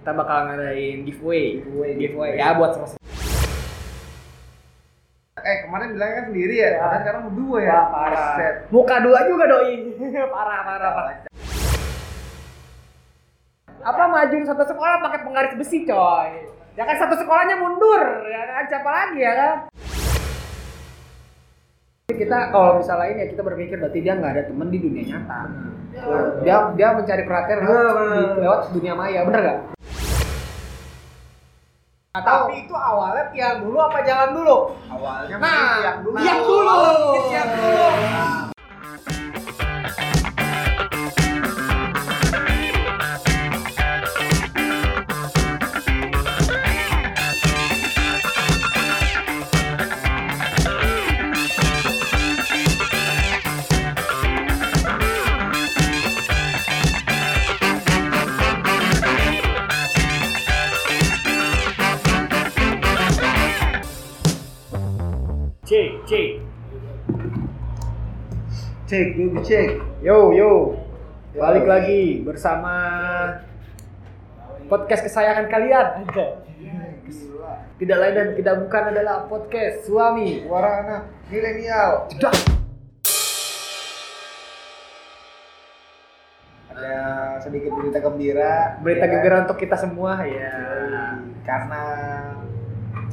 kita bakal ngadain giveaway. Giveaway, giveaway. Ya buat selesai. Eh kemarin bilangnya kan sendiri ya, Ya. padahal sekarang berdua ya. Wah, parah. Set. Muka dua juga doi. parah, parah, parah. Apa majuin satu sekolah pakai penggaris besi, coy? Ya kan satu sekolahnya mundur, ya kan? Siapa lagi ya kan? Kita kalau misalnya ini ya kita berpikir berarti dia nggak ada temen di dunia nyata. Dia dia mencari perhatian lewat, dunia maya, bener gak? Atau Tapi itu awalnya tiang dulu apa jalan dulu? Awalnya Nah, mungkin yang dulu. yang dulu. Tiang dulu. C, Cek, yuk cek. Yo yo, balik lagi bersama podcast kesayangan kalian. Tidak lain dan tidak bukan adalah podcast suami. Suara anak milenial. Ada sedikit berita gembira. Berita ya. gembira untuk kita semua ya. Karena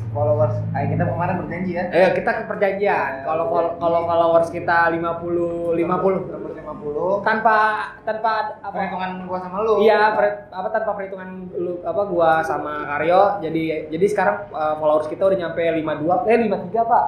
followers, eh, kita kemarin berjanji ya. Ayo kita ke perjanjian. Kalau fol- kalau followers kita 50 50 Nomor 50. tanpa tanpa apa Perhitungan gua sama lu. Iya, per- apa tanpa perhitungan lu apa gua sama Karyo. Jadi jadi sekarang uh, followers kita udah nyampe 52 eh 53, Pak.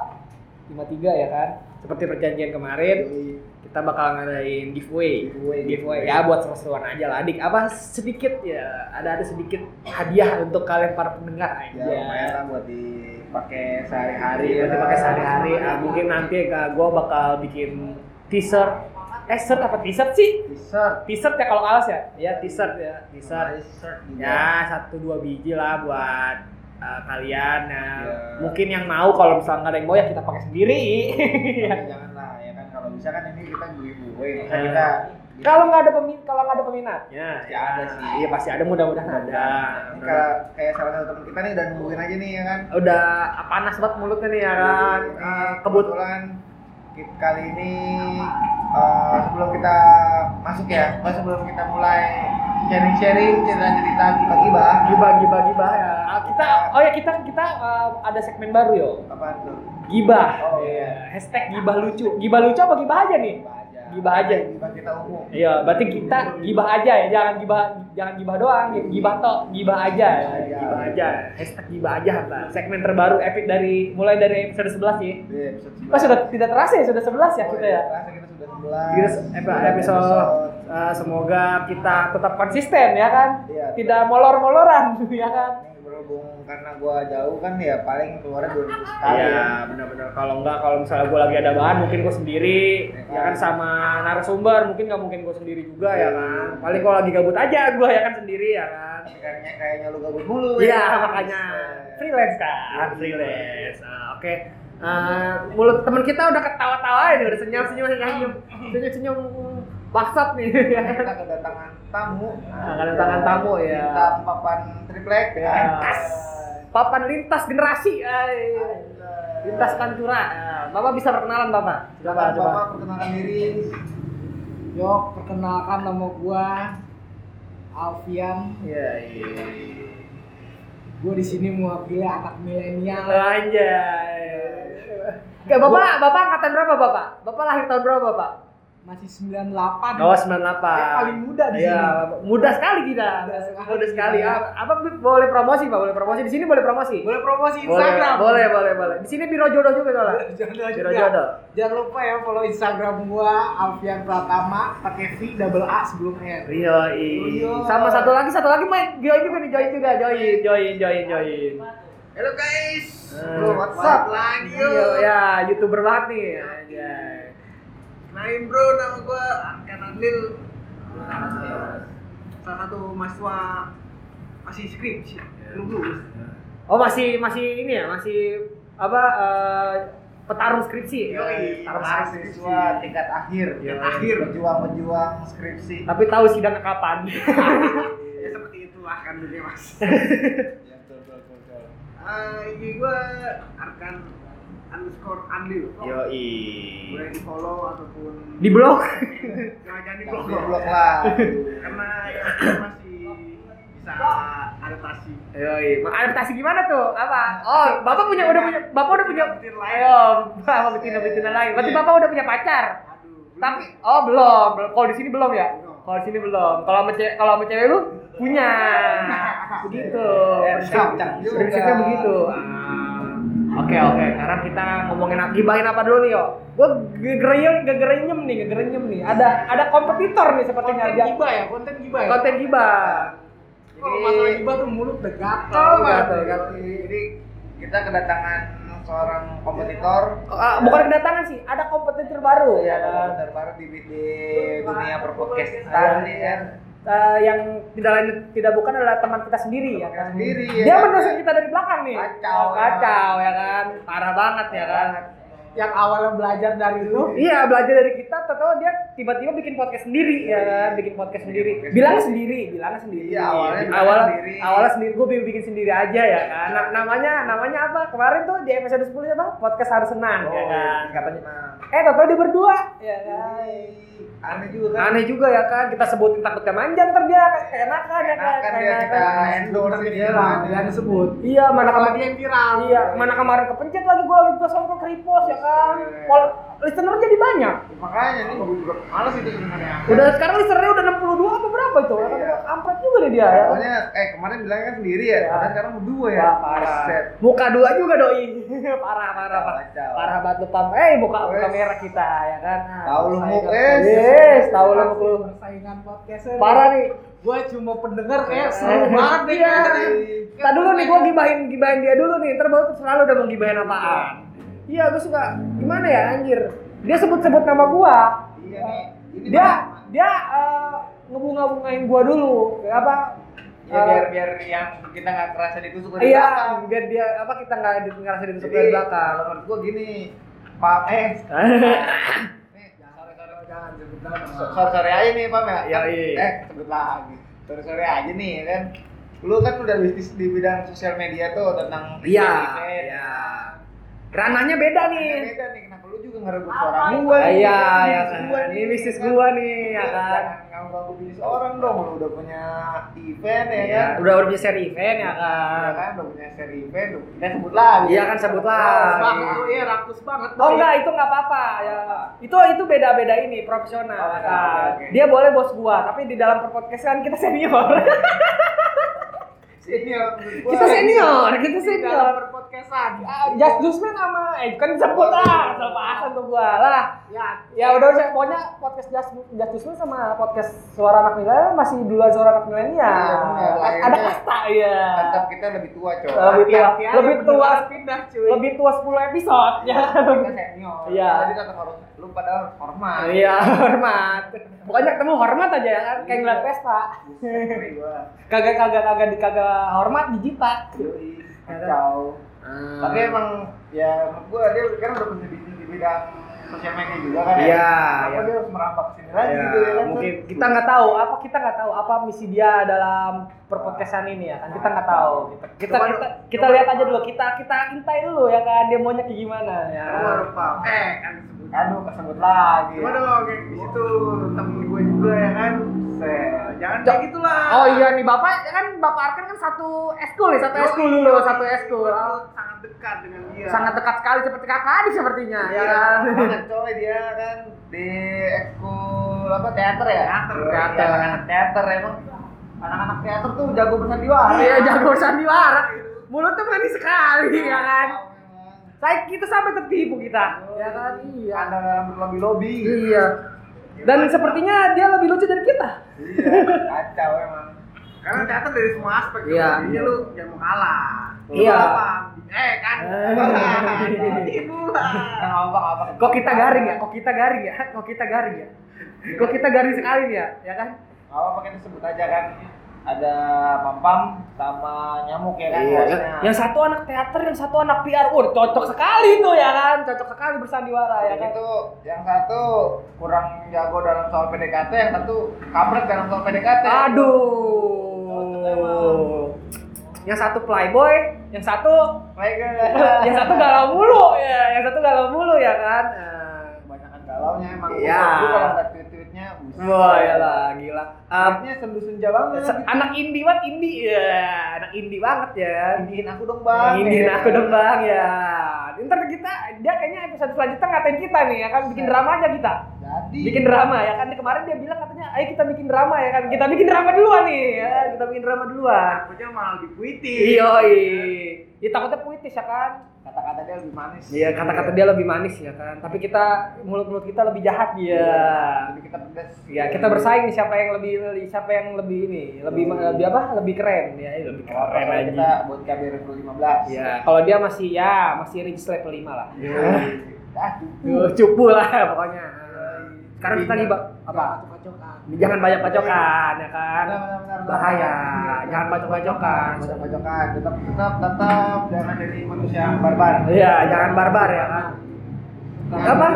53 ya kan? Seperti perjanjian kemarin, Jadi, kita bakal ngadain giveaway. Giveaway, giveaway. giveaway. Ya buat seru-seruan aja lah, Adik. Apa sedikit ya, ada ada sedikit hadiah untuk kalian para pendengar ya aja. lumayan lah buat dipakai sehari-hari. Iya, ya. nanti pakai sehari-hari. Ah, mungkin nanti uh, gua bakal bikin t-shirt. Eh, shirt apa t-shirt sih? T-shirt. T-shirt ya kalau alas ya? Ya t-shirt ya, t-shirt. Ya satu dua biji lah buat uh, kalian. Nah, Ya. mungkin yang mau kalau misalnya nggak ada yang mau ya kita pakai sendiri. Tapi jangan lah ya kan kalau bisa kan ini kita giveaway masa Eh. kita kalau nggak ada pemin kalau nggak ada peminatnya, Pasti ada sih. Iya pasti ada mudah-mudahan ada. ini kayak kayak salah satu teman kita nih udah nungguin aja nih ya kan Udah panas banget mulutnya nih ya kan. Uh, kebetulan kali ini eh, sebelum kita masuk ya pas sebelum kita mulai sharing-sharing cerita-cerita gibah-gibah gibah gibah gibah ya. Ah, kita oh ya kita kita uh, ada segmen baru yo. apa tuh Gibah. Oh, iya. Hashtag gibah lucu. Gibah lucu apa gibah aja nih? gibah aja Gibah kita umum Iya, berarti kita gibah aja ya, jangan gibah jangan gibah doang, gibah tok, gibah aja. Gibah aja. Gibah aja. Hashtag gibah aja, Pak. Segmen terbaru epic dari mulai dari episode 11 ya. Iya, episode Oh, sudah tidak terasa ya, sudah 11 ya Oh, kita iya, ya. terasa kita sudah 11 Kita episode uh, semoga kita tetap konsisten ya kan. Iya. Tidak molor-moloran ya kan. Berhubung karena gua jauh kan ya paling keluarnya dua minggu sekali ya. Iya, benar-benar. Kalau enggak, kalau misalnya gue lagi ada bahan, mungkin gue sendiri, ya kan sama narasumber, mungkin nggak mungkin gue sendiri juga ya kan. Paling kalau lagi gabut aja gue ya kan sendiri ya kan. Kayaknya kayaknya lu gabut mulu Iya, ya. makanya freelance kan, freelance. Ah, Oke. Eh, mulut teman kita udah ketawa-tawa ini udah senyum-senyum senyum senyum-senyum baksat nih. Kita kedatangan tamu. Nah, kedatangan tamu, ya. Kita papan triplek Ya. Papan lintas generasi, ay. lintas pantura. Ya, Bapak bisa perkenalan Bapak. Coba coba. Bapak perkenalkan diri. Yo, perkenalkan nama gua Alfian. Iya, iya. Gua di sini mewakili anak milenial. Anjay. Gak Bapak, Bapak angkatan berapa Bapak? Bapak lahir tahun berapa Bapak? Masih 98. Oh, 98. Yang paling muda di Iya, muda sekali kita. Muda sekali. Muda sekali. Apa, apa boleh promosi, Pak? Boleh promosi di sini boleh promosi. Boleh promosi Instagram. boleh, boleh, boleh. Di sini biro jodoh juga soalnya. Jodoh Biro jodoh. Jangan lupa ya follow Instagram gua Alfian Pratama pakai V double A sebelum R. Iya. Sama satu lagi, satu lagi main join juga nih, join juga, join, join, join, join. Halo guys. Eh, Bro, what's up? lagi Iya, ya, youtuber banget nih. Anjay. Kenalin bro, nama gue Arkan Adlil Salah satu mahasiswa masih skripsi, belum lulus Oh masih masih ini ya masih apa eh, petarung skripsi. Yoi, Petarung Mahasiswa skripsi. tingkat akhir. Tingkat akhir. Berjuang-berjuang skripsi. Tapi tahu sidang kapan? Ya seperti itulah silahkan dulu ya mas Ya, betul, betul, betul. Eh, IG gue Arkan underscore Andil Yoi. boleh di follow ataupun Di blog. jangan jangan di blog blok lah. karena ya, kita masih bisa adaptasi Yoi. Ma- Adaptasi gimana tuh? Apa? Oh, Bapak punya udah punya Bapak udah punya Betina lain. Ayo, Bapak betina-betina lain. Berarti Bapak udah punya pacar. aduh Tapi oh belum. Kalau di sini belum ya? Kalau di sini belum. Kalau sama cewek, kalau sama cewek lu punya. Begitu. Juga. Prinsipnya begitu. Ah. Oke oke, sekarang kita ngomongin gibahin apa dulu nih yo? Gue gegerenyem, gegerenyem nih, gegerenyem nih. Ada ada kompetitor nih sepertinya konten dia. giba ya konten giba ya Konten gibah. kalau masalah giba tuh mulut udah gatel Oh, banget. gatel, gatel. Jadi kita kedatangan seorang kompetitor Ah, bukan kedatangan sih, ada kompetitor baru ya ya ada kompetitor baru di, di dunia perpodcastan Iya. nih kan. Eh, yang tidak lain tidak bukan adalah teman kita sendiri ya Teman kan. sendiri, ya Dia kan? menusuk kita dari belakang nih. Kacau, kacau ya kan. Parah banget ya kan. Yang awalnya belajar dari lu Iya, belajar dari kita, tahu dia tiba-tiba bikin podcast sendiri ya kan, bikin podcast sendiri. podcast Bilangnya sendiri. sendiri, bilangnya sendiri. Iya, awalnya bilang awalnya sendiri. awalnya sendiri, gue bikin sendiri aja ya kan. Na- namanya namanya apa? Kemarin tuh di episode 10 apa? Podcast harus senang ya kan, katanya. Nah, Eh, tahu dia berdua ya kan. aneh juga kan. Aneh juga ya kan, kita sebutin takutnya manjang ntar dia keenakan ya kan. Enakan dia kita endorse Dia dia lah, yang disebut Iya, mana kemarin dia yang viral Iya, mana kemarin kepencet lagi gua lagi gua songkok repost ya kan. Pol listener jadi banyak. Makanya nih gue juga males itu sebenarnya. Udah sekarang listenernya udah 62 apa berapa itu? Ya kan Iya. juga nih dia ya. Pokoknya eh kemarin bilangnya kan sendiri ya, padahal sekarang berdua ya. Wah, parah. Set. Muka dua juga doi. parah, parah, parah. Parah banget lu pam. Eh, buka buka Wes. merah kita ya kan. Tahu lu muk Persaingan eh. Yes, tahu lu muk lu. persaingan podcast Parah nih. gue cuma pendengar Eh, kayak seru banget kan. Tadi dulu nih gua gibahin gibahin dia dulu nih. Ntar baru selalu udah mau gibahin apaan. Iya, gua suka gimana ya anjir. Dia sebut-sebut nama gua. Iya nih. Ini dia dia eh, ngebunga-bungain gua dulu kayak apa ya eh, biar biar yang kita nggak kerasa ditusuk dari iya belakang. biar dia apa kita nggak di- ngerasa ditusuk dari belakang kalau menurut gua gini, Pak eh nih, sore sore Jangan sebut nama. sore sore aja nih Pam ya. Kan- iya. Eh sebut lagi. Sore sore aja nih ya kan. Lu kan udah bisnis di bidang sosial media tuh tentang iya iya ranahnya beda nih beda nih kenapa lu juga ngerebut suara gua Ah, nih? iya Kan ya bisnis kan gua ini nih, bisnis kan? gua nih ya kan Jangan ganggu bisnis orang dong, lu udah punya event ya Iya, kan? udah udah punya seri event ya Ya kan kan, udah punya seri event, udah- kita sebut lagi. iya kan sebut lah tuh, iya rakus banget. Oh enggak, itu enggak apa-apa ya. Itu itu beda-beda ini profesional Oh, ya oke, kan. Dia boleh bos gua, tapi di dalam perpodcastan kita senior. Senior kita senior, kita senior. berpodcastan. Ah, Just Jusman sama eh kan disebut lah, selepasan tuh gua lah. Ya, Ya udah saya pokoknya podcast Just Just Jusman sama podcast Suara Anak Milenial masih duluan Suara Anak Milenial. Benar. Ada kasta ya. Tetap kita lebih tua, coy. Lebih tua, lebih tua, pindah cuy. lebih tua 10 episode ya. Kita senior. Iya. Jadi tetap harus lu pada hormat. Iya, hormat. Pokoknya ketemu hormat aja ya kan, kayak ngeliat Vespa. Kagak kagak kagak di kagak hormat dijitak. Yoi, Kacau. Tapi emang ya gua dia kan udah punya bisnis di bidang sosial media juga kan. ya. Iya, Apa iya. dia harus merambah ke sini lagi Ya, gitu ya kan? mungkin kita nggak tahu apa kita nggak tahu apa misi dia dalam perpodcastan ini ya kan kita nggak tahu kita kita Coba kita, kita coba lihat aja dulu kita kita intai dulu ya kan dia maunya kayak gimana ya. Eh, kan. Aduh, kesebut lagi. Coba dong, kayak di situ temen gue juga ya kan. Set. Jangan kayak gitulah. oh iya nih bapak kan bapak Arkan kan satu eskul nih satu eskul dulu satu eskul sangat dekat dengan dia. sangat dekat sekali seperti kakak adik sepertinya ya Iya, kan banget coy dia kan di ekskul apa teater ya? Teater, Iya, teater. anak-anak teater emang anak-anak teater tuh jago bersandiwara. iya jago sandiwara mulutnya manis sekali ya kan. Saya kita sampai tertipu kita ya kan iya Anda dalam berlobby-lobby. iya dan sepertinya dia lebih lucu dari kita Iya, kacau emang. Karena teater dari semua aspek. Iya. Jadinya lu jangan mau kalah. Lu Iya. apa? Eh kan. Eh. Ibu Nggak apa apa. kok kita garing ya kok kita garing ya kok kita garing ya kok kita garing sekali nih ya ya kan apa kita sebut aja kan. Ada pam-pam sama nyamuk ya kan. Iya, bosnya. yang satu anak teater, yang satu anak PR. Wah, cocok sekali tuh ya kan, cocok sekali bersandiwara ya Yang kan. itu yang satu kurang jago dalam soal PDKT, yang satu kampret dalam soal PDKT. Aduh, Yang satu playboy, yang satu Baik, yang satu galau mulu ya, yang satu galau mulu ya kan. Eh, Kebanyakan galaunya emang. Iya. Kalau. Wah, ya lah, gila. Um, Tweetnya sendu-senja banget. se- anak indie banget, indie ya, anak indie banget ya. Indihin aku dong bang. Indiin Ya. aku dong bang ya. Ntar kita, dia kayaknya episode selanjutnya ngatain kita nih ya kan, bikin drama aja kita. Jadi. Bikin drama ya kan, kemarin dia bilang katanya, ayo kita bikin drama ya kan, kita bikin drama duluan nih ya, kita bikin drama duluan. Takutnya malah lebih puitis. Iya, ya takutnya puitis ya kan. Kata-kata dia lebih manis. Iya, kata-kata dia lebih manis ya kan, tapi kita mulut-mulut kita lebih jahat dia. Jadi kita pedas. Ya kita bersaing nih siapa yang lebih siapa yang lebih ini, lebih lebih apa? Lebih keren ya, lebih Oh, keren kalau aja. kita buat KBR 2015. Ya, kalau dia masih ya masih reach level 5 lah. Ah, Duh, cupu lah pokoknya. Sekarang kita lagi apa? Jangan banyak bacokan ya kan. benar, benar, benar, benar. Bahaya. Jangan bacok-bacokan. Bacok-bacokan. Tetap, tetap, tetap jangan jadi manusia barbar. Iya, jangan barbar ya kan. Apa?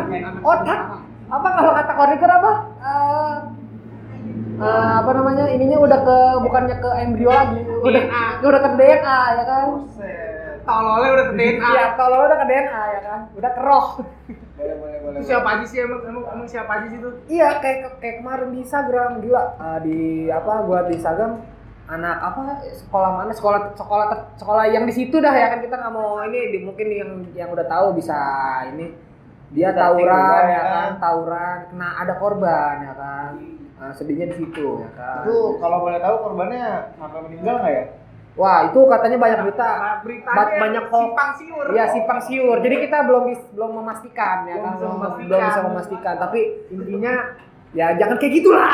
Otak. Apa kalau kata Koriker apa? Eh, eh, apa namanya? Ininya udah ke bukannya ke embrio lagi, udah udah ke DNA ya kan? Tololnya udah ke DNA. Iya, kalau udah ke DNA ya kan, udah ke roh. Boleh, boleh, boleh. Itu siapa aja sih emang emang, emang siapa aja sih itu? Iya, kayak kayak kemarin di Instagram gila. Ah, di apa gua di Instagram anak apa sekolah mana sekolah sekolah ter- sekolah yang di situ dah ya kan kita nggak mau ini di, mungkin yang yang udah tahu bisa ini dia Searching tawuran juga, ya kan. tawuran kena ada korban ya kan Ah, sedihnya di situ ya kan Itu kalau boleh tahu korbannya sampai meninggal nggak ya? Wah itu katanya banyak berita Beritanya Ba- banyak hoax. simpang siur. Iya simpang siur. Jadi kita belum belum memastikan ya Belum kan, bisa memastikan. belum bisa memastikan. Tapi intinya ya jangan kayak gitulah.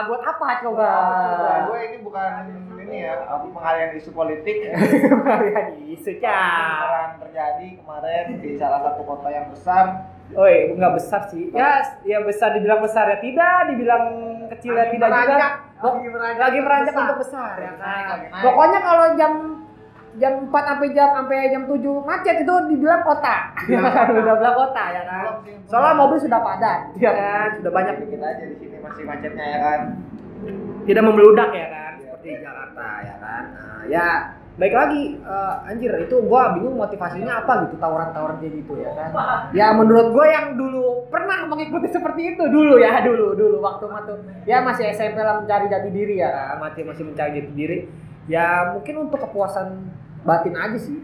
Buat apa coba? Nah, gue ini bukan ini ya, aku pengalian isu politik. Kalian isu Cak. Terjadi kemarin di salah satu kota yang besar. Oi, nggak besar sih. Ya, ya besar dibilang besar ya tidak, dibilang kecil ya tidak juga. Lagi beranjak lagi beranjak besar. untuk besar ya Lagi kan. naik. Pokoknya kalau jam jam 4 sampai jam sampai jam 7 macet itu dibilang kota. Ya kan, udah bilang kota ya kan. Soalnya mobil sudah padat, ya kan, sudah banyak dikit aja di sini masih macetnya ya kan. tidak membeludak ya kan, seperti Jakarta ya kan. Nah, ya baik lagi eh, anjir itu gua bingung motivasinya apa gitu tawuran-tawuran kayak gitu ya kan. Ya menurut gua yang dulu pernah mengikuti seperti itu dulu ya dulu dulu waktu waktu ya masih SMP lah mencari jati diri ya kan, masih masih mencari jati diri. Ya mungkin untuk kepuasan batin aja sih.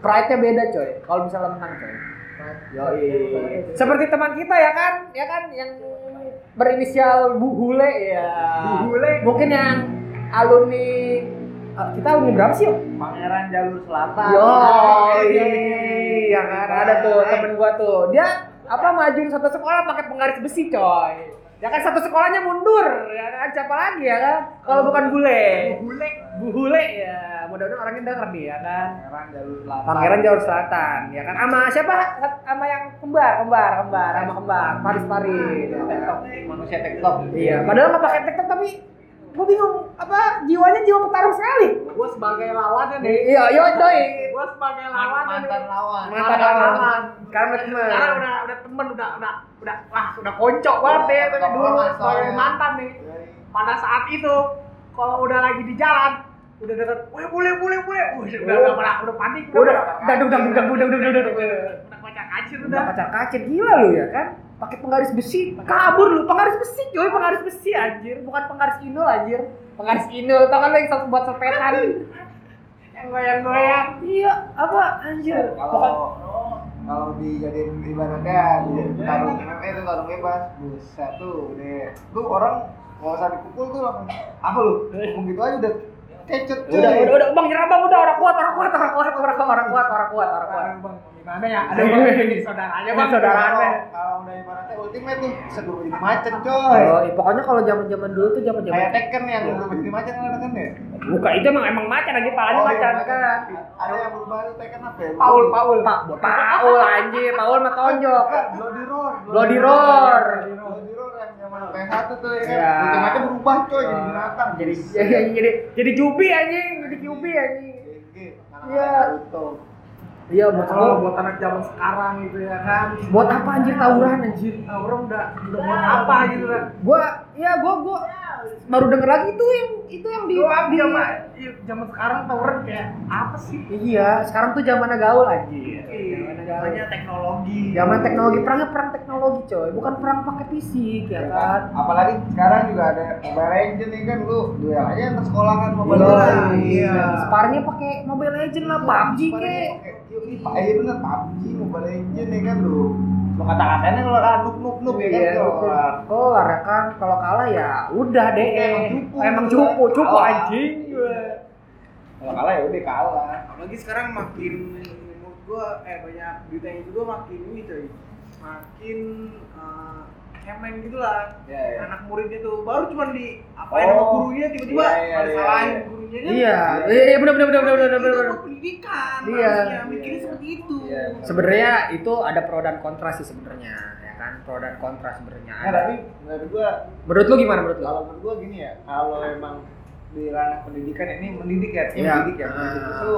Pride-nya beda coy. Kalau misalnya menang coy. Yoi. Seperti teman kita ya kan, ya kan yang berinisial Bu Hule ya. Bu Hule. Mungkin yang alumni kita alumni berapa sih? Pangeran Jalur Selatan. Yo, iya. yang kan ada tuh temen gua tuh. Dia apa majuin satu sekolah pakai penggaris besi, coy. Ya kan satu sekolahnya mundur, ya kan siapa lagi ya kan? Kalau bukan bule. Bule. Bu Hule ya, mudah-mudahan orangnya denger nih ya kan. Pangeran Jalur Selatan. Pangeran Jalur Selatan, ya kan? Sama siapa? Sama yang kembar, kembar, kembar, sama kembar, Paris Paris. Manusia TikTok. Iya, padahal nggak pakai TikTok tapi gue bingung apa jiwanya jiwa petarung sekali. Gua sebagai lawannya nih. Iya, iya doi. Gua sebagai lawannya nih. Mantan lawan. Mantan lawan. Karena teman. Sekarang udah udah temen udah udah udah wah udah koncok banget deh tapi dulu sebagai soalnya. mantan nih. Pada saat itu kalau udah lagi di jalan udah deket, weh boleh boleh boleh, Wih, udah Oh. udah pada udah panik, Udah, udah, udah, udah, udah, udah, udah, udah, udah. udah kocak kacir Udah udah. pacar kacir gila lu ya kan? Pakai penggaris besi, kabur lu. Penggaris besi, coy, penggaris besi anjir, bukan penggaris inul anjir. Penggaris inul, tau kan lu yang satu buat sepetan. Yang goyang-goyang. Iya, apa anjir? Kalau kalau dijadiin ibaratnya di tarung MMA itu tarung bebas, buset tuh deh. Tuh orang nggak usah dipukul tuh langsung apa lu? Ngomong gitu aja udah kecet cuy. udah, udah, udah, bang nyerah bang, udah orang kuat, orang kuat, orang kuat, orang kuat, orang kuat, orang kuat, orang kuat. Gimana ya? Ada bang jadi saudaranya bang. Saudaraan, Kalau udah ibaratnya ultimate tuh sebelum jadi macet coy. Oh, iya, pokoknya kalau zaman-zaman dulu tuh zaman-zaman Kayak Tekken yang belum jadi macet kan kan ya? Bukan itu emang emang macan aja palanya Oh, iya, macan macet. kan. Ada yang berubah itu Tekken apa ya? Paul, Paul. Pak, Paul anjir, Paul mah tonjok. Bloody Roar. Bloody Roar. Bloody Roar yang zaman PS1 tuh ya kan. Iya. Ultimate berubah coy jadi binatang. Jadi jadi jadi jadi jubi anjing, jadi jubi anjing. Iya. Naruto. Iya, maksud Kalau gua buat anak zaman sekarang gitu ya kan. buat apa anjir tawuran anjir? Tawuran udah udah buat apa gitu kan. Gua ya gua gua baru denger lagi itu yang itu yang di, Gua di zaman iya, zaman sekarang tawuran kayak apa sih? Iya, sekarang tuh zamannya gaul anjir. Iya, Zamannya gaul. namanya teknologi. Zaman teknologi perangnya perang teknologi coy, bukan perang pakai fisik ya kan. apalagi sekarang juga ada Mobile Legends nih kan lu duel aja antar sekolah kan Mobile Iya, Legends iya. Sparnya pakai Mobile Legend lah, PUBG Sparring Iya, Pak, iya bener PUBG Mobile Legends nih kan lu lu kata-katanya kalau ah, noob noob noob ya kan Iya, keluar. kelar ya kan. Kalau kalah ya udah deh. Emang cupu. Emang cupu, cupu anjing. kalau kalah ya udah kalah apalagi sekarang makin menurut gua eh banyak berita yang juga makin ini coy makin cemen gitu lah Iya, iya. anak muridnya tuh baru cuma di apain Oh. sama gurunya tiba-tiba Iya, iya, pada iya, salahin iya. gurunya kan Iya, iya benar benar benar benar benar benar. kok pendidikan Iya. mikirnya Iya. seperti itu Iya. Sebenarnya itu ada pro dan kontra sih sebenarnya, ya kan? Pro dan kontra sebenarnya. Nah, tapi menurut gua Menurut lu gimana menurut lu? kalau menurut gua gini ya kalau emang di ranah pendidikan ini mendidik ya Iya. mendidik ya mendidik Ah. itu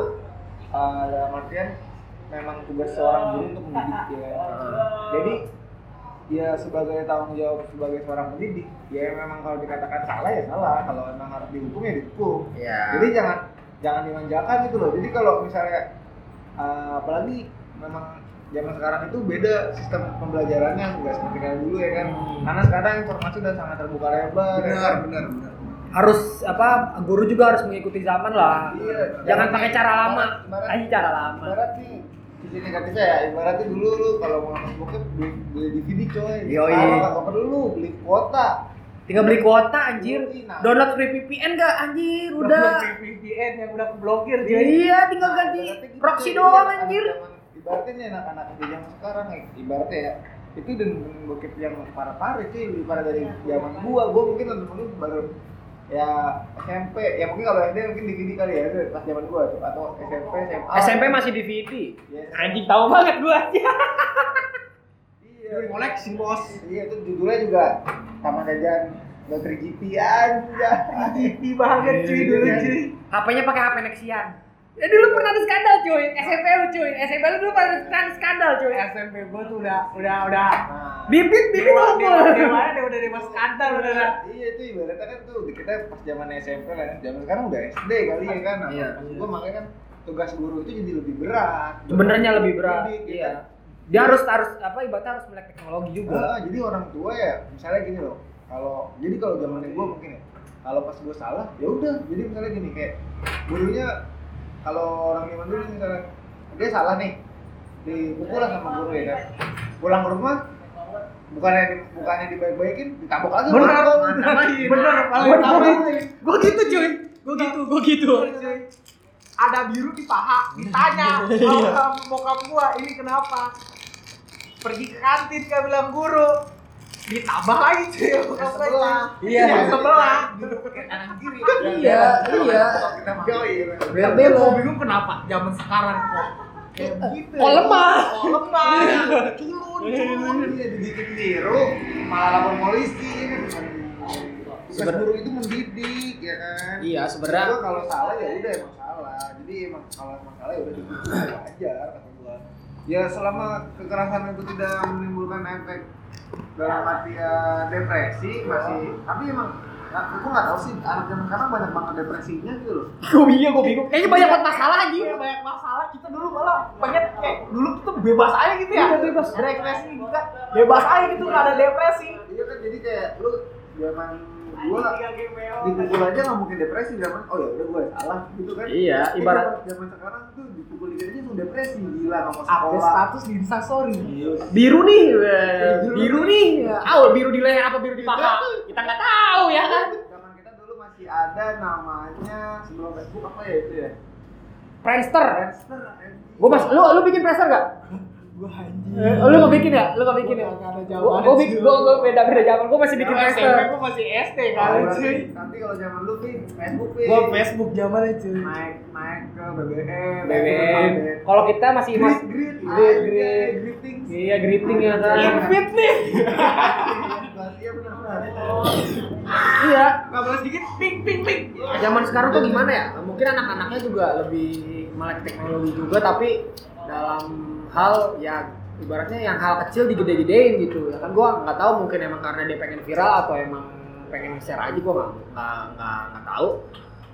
uh, dalam artian memang tugas seorang guru untuk mendidik ya jadi ya sebagai tanggung jawab sebagai seorang pendidik ya memang kalau dikatakan salah ya salah kalau emang harus dihukum ya dihukum Iya. jadi jangan jangan dimanjakan gitu loh jadi kalau misalnya uh, apalagi memang zaman sekarang itu beda sistem pembelajarannya nggak seperti kayak dulu ya kan Hmm. karena sekarang informasi udah sangat terbuka lebar ya kan? benar benar harus apa guru juga harus mengikuti zaman lah. Iya, Jangan pakai cara lama. Kasih cara lama. Ibarat nih sisi negatifnya ya, ibaratnya dulu lu kalau mau nonton bokep beli, beli DVD coy. Yoi. Sekarang nggak perlu beli kuota. Tinggal beli kuota anjir. Nah, Download free VPN gak anjir? Udah Udah. VPN yang udah keblokir jadi. Iya, tinggal ganti ibaratnya gitu, proxy doang anak-anak anjir. zaman- Ibaratnya nih anak-anak di zaman sekarang ya, ibaratnya ya itu dan bokep yang parah-parah cuy lebih parah dari zaman gua gua mungkin nonton dulu baru ya SMP ya mungkin kalau SD mungkin DVD kali ya itu pas zaman gua tuh atau SMP SMA SMP masih DVD. Iya. Anjing tahu banget gua. Iya, koleksi bos Iya itu judulnya juga Taman Jajan Lottery GP aja. GP banget cuy dulu cuy. HP-nya pakai HP Nexian. Ya dulu pernah ada skandal cuy, SMP lu cuy, SMP lu dulu pernah ada skandal cuy. SMP gua tuh udah udah udah Nah, Bibit bibit dewa lu. dewa dewa dewa udah dewa skandal udah. iya itu ibaratnya kan tuh kita pas zaman SMP lah, zaman sekarang udah SD kali ya kan. Iya. maksud gua makanya kan tugas guru itu jadi lebih berat. Sebenarnya lebih berat. Jadi, gitu. Iya. Dia harus harus apa ibaratnya harus melek teknologi juga. Ah, jadi orang tua ya, misalnya gini loh. Kalau jadi kalau zamannya gua mungkin ya, kalau pas gua salah, ya udah. Jadi misalnya gini kayak gurunya kalau orang zaman dulu misalnya dia salah nih, dipukul lah sama guru ya kan. Pulang ke rumah bukannya di, bukannya dibaik-baikin, ditabok lagi. Bener, bener, bener, tahu. gua- Gua gitu cuy. Gua gitu, gua gitu. Ada biru di paha, ditanya sama bokap gua, ini kenapa? Pergi ke kantin kau bilang guru, ditambah lagi cuy. Sebelah. Iya. Yang sebelah. kanan kiri. Iya, iya. Tapi gua bingung kenapa zaman sekarang kok kayak begitu. Oh, lemah. Oh, lemah. culun culun iya dibikin tiru malah lapor polisi ya kan tugas Sebenar- guru itu mendidik ya kan Iya, sebenarnya- kalau salah ya udah emang salah jadi emang kalau emang salah ya udah dihukum wajar ya selama kekerasan itu tidak menimbulkan efek dalam artian depresi masih tapi emang Nah, aku nggak tahu sih anak zaman sekarang banyak banget depresinya gitu loh. Gua iya, gua bingung. Kayaknya banyak banget masalah anjing. Iya banyak masalah kita dulu malah pengen kayak dulu kita bebas aja gitu ya Iya, bebas. depresi kita bebas aja gitu nggak ada depresi Iya kan jadi kayak lu zaman gua dipukul aja nggak mungkin depresi zaman oh ya udah gue salah gitu kan Iya, Tapi ibarat zaman- zaman sekarang tuh dipukul dikit aja tuh depresi gila nggak mau update sekolah status di instastory biru nih, biru nih. Ah, biru di leher apa biru di paha? Kita nggak tahu ya kan. zaman kita dulu masih ada namanya sebelum Facebook apa ya itu ya Friendster. Friendster. Gua mas, lu lu bikin Friendster gak? Anjing Eh, lu gak bikin ya? Lu gak bikin ya? Gua, jawaban, gua, bikin, cuy. gua, gua beda beda zaman. Gua masih bikin Zaman. SMP gua masih SD Oh, kali cuy nanti kalau zaman lu nih Facebook nih gua Facebook zamannya cuy naik naik ke BBM BBM. Kalau kita masih mas, Grit, grit, Grit, grit, grit. greeting. iya greeting ya kan. Invit nih Iya benar-benar. Iya. nggak boleh sedikit ping ping ping Zaman sekarang tuh gimana ya? Mungkin anak-anaknya juga lebih melek teknologi juga, tapi dalam hal ya ibaratnya yang hal kecil digede-gedein gitu. Ya kan gua nggak tahu mungkin emang karena dia pengen viral atau emang pengen share aja gua nggak nggak tahu.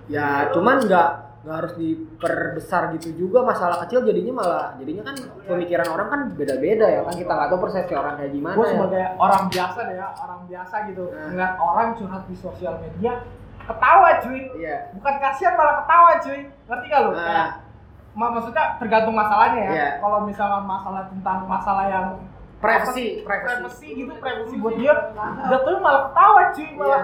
Ya cuman nggak nggak harus diperbesar gitu juga. Masalah kecil jadinya malah jadinya kan pemikiran orang kan beda-beda ya kan. Kita nggak tahu persepsi orang kayak gimana gue ya. sebagai orang biasa deh ya orang biasa gitu. Nah. ngeliat orang curhat di sosial media ketawa cuy. Iya. Bukan kasihan malah ketawa cuy. Ngerti gak lu? Nah. Kayak, ma- maksudnya tergantung masalahnya ya. Iya. kalau misalkan masalah tentang masalah yang privacy. privacy. Gitu privacy buat dia jatuhnya malah ketawa cuy. Malah Iya.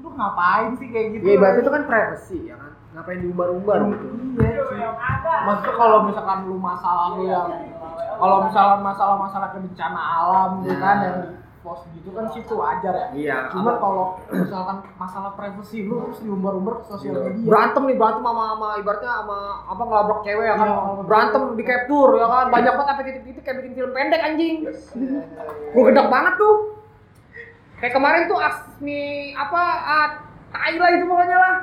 lu ngapain sih kayak gitu? Ya ibaratnya itu kan privacy ya kan? Ngapain diumbar-umbar gitu? Iya cuy. Maksudnya kalau misalkan lu masalah lu yang kalau misalkan masalah-masalah kayak bencana alam gitu kan Nah. yang di post gitu kan situ wajar ya. Iya Cuma kalau misalkan masalah privacy lu terus diumbar-umbar ke sosial media. berantem nih berantem sama sama ibaratnya sama apa ngelabrak cewek ya kan? Iya. berantem di capture ya kan? Banyak banget sampai titik-titik kayak bikin film pendek anjing. Gue gedek banget tuh. Kayak kemarin tuh Asmi apa ah, tai lah itu pokoknya lah.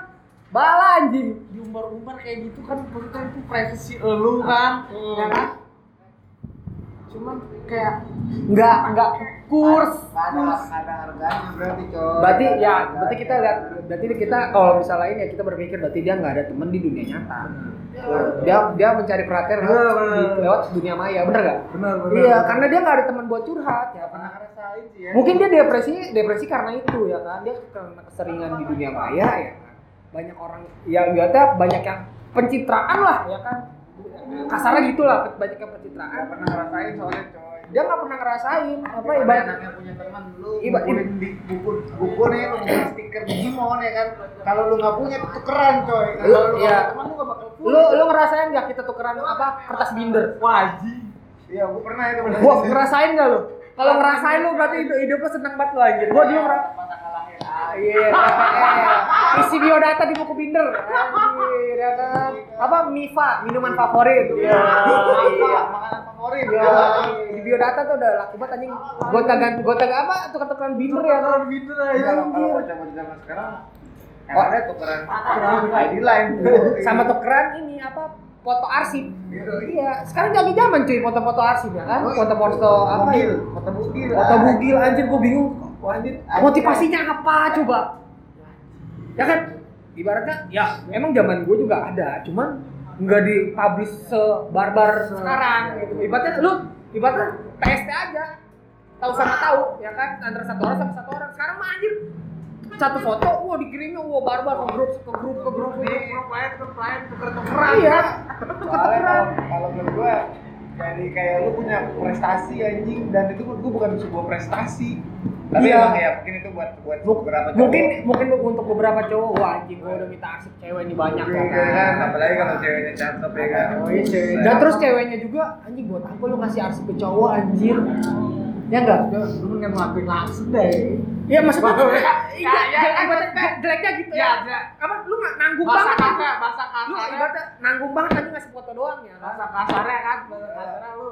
Bala anjing. Diumbar-umbar kayak gitu kan maksudnya itu privacy lu kan, Hmm. ya kan? Cuman kayak nggak nggak kurs Nggak ada nggak ada harganya berarti coy berarti Nggak ya harganya. berarti kita lihat berarti kita kalau misalnya ini ya kita berpikir berarti dia nggak ada teman di dunia nyata dia dia mencari perhatian lewat, Bener, bener. lewat dunia maya bener gak? benar Iya, karena dia nggak ada teman buat curhat ya. pernah ngerasain sih ya Mungkin dia depresi, depresi karena itu ya kan. Dia karena keseringan di dunia maya ya kan. Banyak orang yang biasa banyak yang pencitraan lah ya kan. Kasarnya gitulah, banyak yang pencitraan. nggak pernah ngerasain soalnya coy Dia nggak pernah ngerasain apa Ibarat ibarat anaknya punya teman lu Iba- bukuin di buku buku nih lu stiker Digimon ya kan kalau lu nggak punya tuh tukeran coy kalau lu iya. teman lu nggak bakal punya lu lu ngerasain nggak kita tukeran apa kertas binder? wajib. iya gua pernah itu Gua ngerasain nggak lu? Kalau ngerasain lu berarti hidup hidupnya seneng banget lu anjir. Gua dulu Mata kalahin Ah, Iya, TPL. isi biodata di buku binder. Anjir, ya kan? Apa Mifa, minuman favorit. Iya. iya makanan favorit Iya, di biodata tuh udah laku banget anjing. Gonta ganti gonta apa? Tukar-tukaran binder ya kan? Binder Iya, aja. kalau anjir. bocah-bocah zaman sekarang Oh. yang ada tukeran ID line Sama tukeran ini apa? Foto arsip. Iya, sekarang lagi zaman cuy foto-foto arsip ya kan? Foto-foto apa ya? foto bugil Foto bugil anjir gua bingung. Anjir Motivasinya apa coba? Ya kan? Ibaratnya ya emang zaman gue juga ada, cuman nggak dipublish sebarbar sekarang gitu. Ibaratnya lu ibaratnya PST aja. Tahu sama tahu, ya kan? Antara satu orang sama satu orang. Sekarang mah anjir satu foto, wah dikirimnya wah barbar ke grup ke grup ke grup. Di grup lain, grup lain, tuker-tukeran. Iya. soalnya kalau kalau menurut gua jadi kayak lu punya prestasi anjing dan itu gua bukan sebuah prestasi tapi Iya. emang ya mungkin itu buat buat beberapa cowok mungkin mungkin untuk beberapa cowok wah anjing gue udah minta arsip cewek ini banyak kan kan. apalagi kalau ceweknya cakep ya kan Oh iya cewek. Dan terus ceweknya juga anjing buat apa lu ngasih arsip ke cowok anjir? Ya enggak? Lu mendingan ngelakuin langsung deh. Iya maksudnya Ya, iya, ya, ya, ibaratnya ya. jeleknya gitu Ya, ya. ya. Apa lu nggak nanggung Bahasa banget? kasar, bahasa Lu kasar. ibaratnya nanggung banget tadi ngasih foto doang ya. Bahasa kasarnya kan, bahasa kasarnya lu.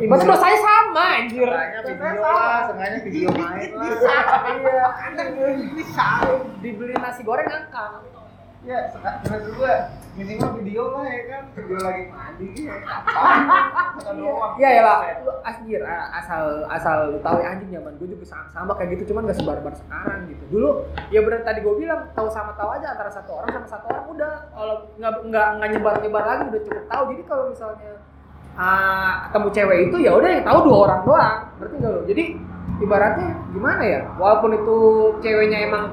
Ibaratnya dosanya sama anjir. Dosanya video lah, seenggaknya video main lah. Iya. Bisa. Dibeli nasi goreng ngangkang. Ya, menurut gua minimal video lah ya kan, video lagi mandi ya. Doang. Iya ya lah, ah, asal asal lu tahu ya, anjing zaman gue juga sama, sama kayak gitu cuman gak sebar-bar sekarang gitu. Dulu ya benar tadi gue bilang tahu sama tahu aja antara satu orang sama satu orang udah kalau nggak nggak nggak nyebar nyebar lagi udah cukup tahu. Jadi kalau misalnya ah, ketemu cewek itu ya udah yang tahu dua orang doang, berarti nggak lo? Jadi ibaratnya gimana ya? Walaupun itu ceweknya emang